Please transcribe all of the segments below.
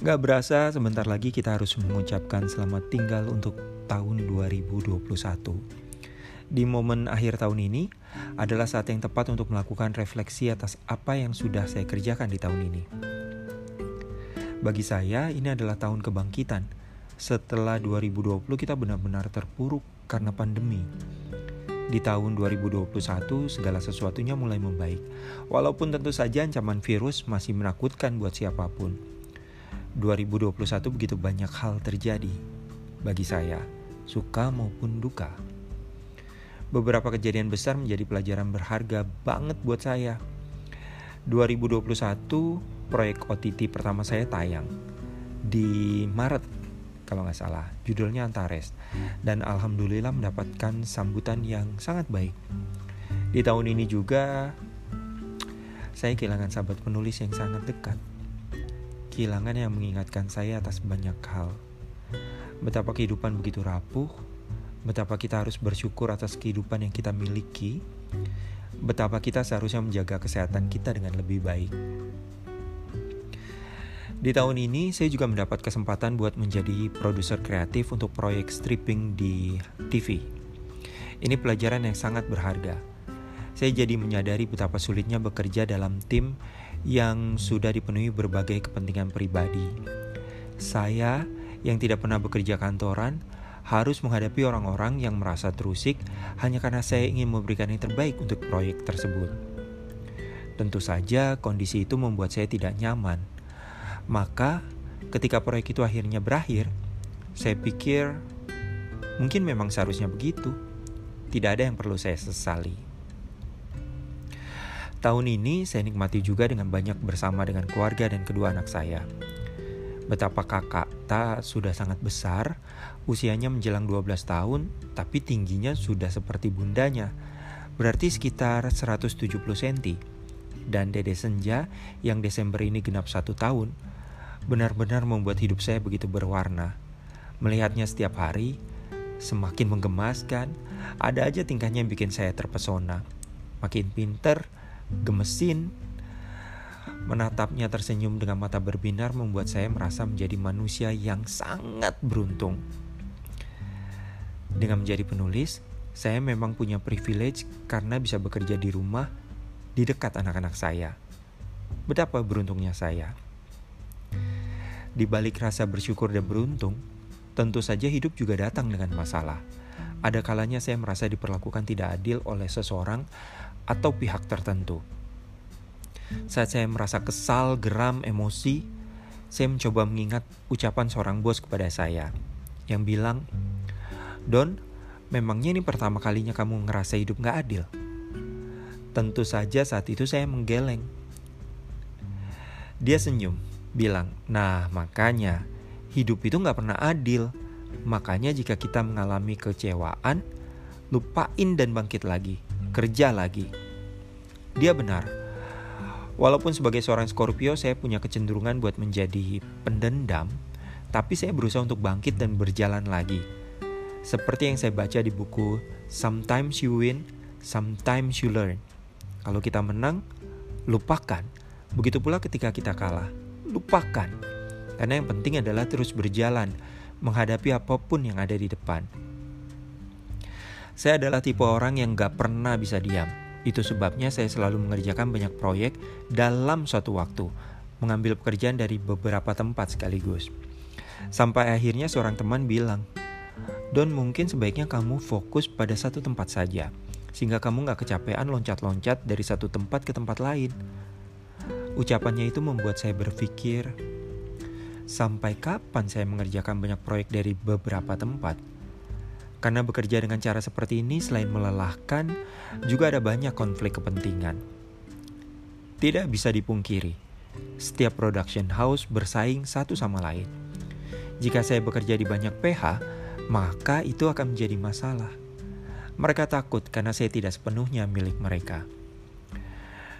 Gak berasa sebentar lagi kita harus mengucapkan selamat tinggal untuk tahun 2021. Di momen akhir tahun ini adalah saat yang tepat untuk melakukan refleksi atas apa yang sudah saya kerjakan di tahun ini. Bagi saya ini adalah tahun kebangkitan. Setelah 2020 kita benar-benar terpuruk karena pandemi. Di tahun 2021 segala sesuatunya mulai membaik. Walaupun tentu saja ancaman virus masih menakutkan buat siapa pun 2021 begitu banyak hal terjadi bagi saya, suka maupun duka. Beberapa kejadian besar menjadi pelajaran berharga banget buat saya. 2021 proyek OTT pertama saya tayang di Maret kalau nggak salah judulnya Antares dan alhamdulillah mendapatkan sambutan yang sangat baik di tahun ini juga saya kehilangan sahabat penulis yang sangat dekat kehilangan yang mengingatkan saya atas banyak hal. Betapa kehidupan begitu rapuh, betapa kita harus bersyukur atas kehidupan yang kita miliki, betapa kita seharusnya menjaga kesehatan kita dengan lebih baik. Di tahun ini, saya juga mendapat kesempatan buat menjadi produser kreatif untuk proyek stripping di TV. Ini pelajaran yang sangat berharga. Saya jadi menyadari betapa sulitnya bekerja dalam tim yang sudah dipenuhi berbagai kepentingan pribadi. Saya yang tidak pernah bekerja kantoran harus menghadapi orang-orang yang merasa terusik hanya karena saya ingin memberikan yang terbaik untuk proyek tersebut. Tentu saja kondisi itu membuat saya tidak nyaman. Maka ketika proyek itu akhirnya berakhir, saya pikir mungkin memang seharusnya begitu. Tidak ada yang perlu saya sesali. Tahun ini saya nikmati juga dengan banyak bersama dengan keluarga dan kedua anak saya. Betapa kakak tak sudah sangat besar, usianya menjelang 12 tahun, tapi tingginya sudah seperti bundanya, berarti sekitar 170 cm. Dan dede Senja yang Desember ini genap satu tahun, benar-benar membuat hidup saya begitu berwarna. Melihatnya setiap hari, semakin menggemaskan, ada aja tingkahnya yang bikin saya terpesona. Makin pinter, gemesin. Menatapnya tersenyum dengan mata berbinar membuat saya merasa menjadi manusia yang sangat beruntung. Dengan menjadi penulis, saya memang punya privilege karena bisa bekerja di rumah di dekat anak-anak saya. Betapa beruntungnya saya. Di balik rasa bersyukur dan beruntung, tentu saja hidup juga datang dengan masalah. Ada kalanya saya merasa diperlakukan tidak adil oleh seseorang atau pihak tertentu. Saat saya merasa kesal, geram, emosi, saya mencoba mengingat ucapan seorang bos kepada saya yang bilang, Don, memangnya ini pertama kalinya kamu ngerasa hidup gak adil? Tentu saja saat itu saya menggeleng. Dia senyum, bilang, nah makanya hidup itu gak pernah adil. Makanya jika kita mengalami kecewaan, lupain dan bangkit lagi kerja lagi. Dia benar. Walaupun sebagai seorang Scorpio saya punya kecenderungan buat menjadi pendendam, tapi saya berusaha untuk bangkit dan berjalan lagi. Seperti yang saya baca di buku Sometimes You Win, Sometimes You Learn. Kalau kita menang, lupakan. Begitu pula ketika kita kalah, lupakan. Karena yang penting adalah terus berjalan, menghadapi apa pun yang ada di depan. Saya adalah tipe orang yang gak pernah bisa diam. Itu sebabnya saya selalu mengerjakan banyak proyek dalam suatu waktu, mengambil pekerjaan dari beberapa tempat sekaligus. Sampai akhirnya seorang teman bilang, Don mungkin sebaiknya kamu fokus pada satu tempat saja, sehingga kamu gak kecapean loncat-loncat dari satu tempat ke tempat lain. Ucapannya itu membuat saya berpikir, sampai kapan saya mengerjakan banyak proyek dari beberapa tempat? Karena bekerja dengan cara seperti ini selain melelahkan, juga ada banyak konflik kepentingan. Tidak bisa dipungkiri, setiap production house bersaing satu sama lain. Jika saya bekerja di banyak PH, maka itu akan menjadi masalah. Mereka takut karena saya tidak sepenuhnya milik mereka.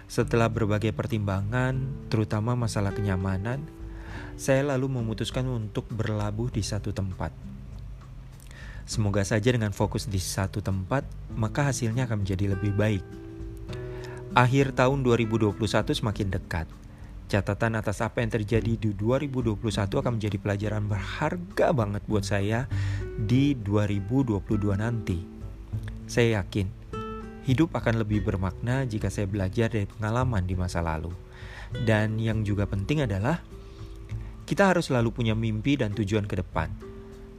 Setelah berbagai pertimbangan, terutama masalah kenyamanan, saya lalu memutuskan untuk berlabuh di satu tempat Semoga saja dengan fokus di satu tempat, maka hasilnya akan menjadi lebih baik. Akhir tahun 2021 semakin dekat. Catatan atas apa yang terjadi di 2021 akan menjadi pelajaran berharga banget buat saya di 2022 nanti. Saya yakin hidup akan lebih bermakna jika saya belajar dari pengalaman di masa lalu. Dan yang juga penting adalah kita harus selalu punya mimpi dan tujuan ke depan.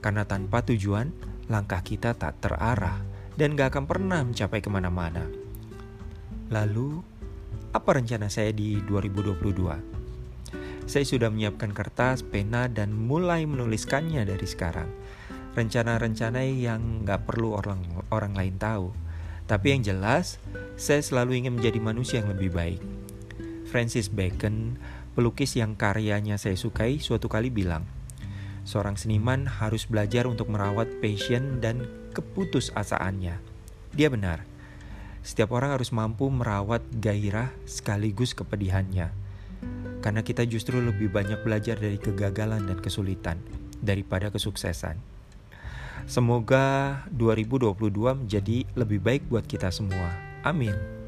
Karena tanpa tujuan, langkah kita tak terarah dan gak akan pernah mencapai ke mana-mana. Lalu, apa rencana saya di 2022? Saya sudah menyiapkan kertas, pena, dan mulai menuliskannya dari sekarang. Rencana-rencana yang gak perlu orang, orang lain tahu. Tapi yang jelas, saya selalu ingin menjadi manusia yang lebih baik. Francis Bacon, pelukis yang karyanya saya sukai, suatu kali bilang, Seorang seniman harus belajar untuk merawat passion dan keputusasaannya. Dia benar. Setiap orang harus mampu merawat gairah sekaligus kepedihannya. Karena kita justru lebih banyak belajar dari kegagalan dan kesulitan daripada kesuksesan. Semoga 2022 menjadi lebih baik buat kita semua. Amin.